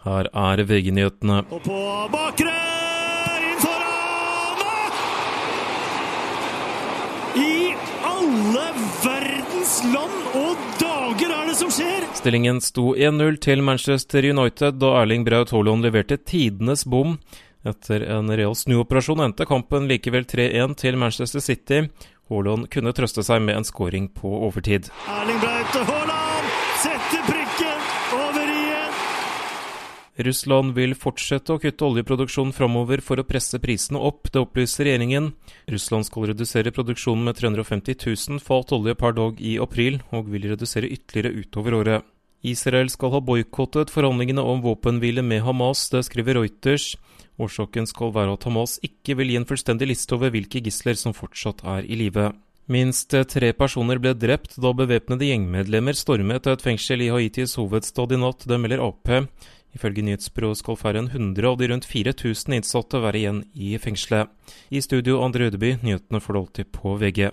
Her er VG-nyhetene. Og på bakre inn foran! I alle verdens land og dager er det som skjer? Stillingen sto 1-0 til Manchester United da Erling Braut Haaland leverte tidenes bom. Etter en real snuoperasjon endte kampen likevel 3-1 til Manchester City. Haaland kunne trøste seg med en scoring på overtid. Erling Braut Haaland setter prikken over. Russland vil fortsette å kutte oljeproduksjonen framover for å presse prisene opp, det opplyser regjeringen. Russland skal redusere produksjonen med 350 000 fat olje per dag i april, og vil redusere ytterligere utover året. Israel skal ha boikottet forhandlingene om våpenhvile med Hamas, det skriver Reuters. Årsaken skal være at Hamas ikke vil gi en fullstendig liste over hvilke gisler som fortsatt er i live. Minst tre personer ble drept da bevæpnede gjengmedlemmer stormet et fengsel i Haitis hovedstad i natt, det melder Ap. Ifølge nyhetsbyrået skal færre enn 100 av de rundt 4000 innsatte være igjen i fengselet. I studio Andre Ødeby, nyhetene får du alltid på VG.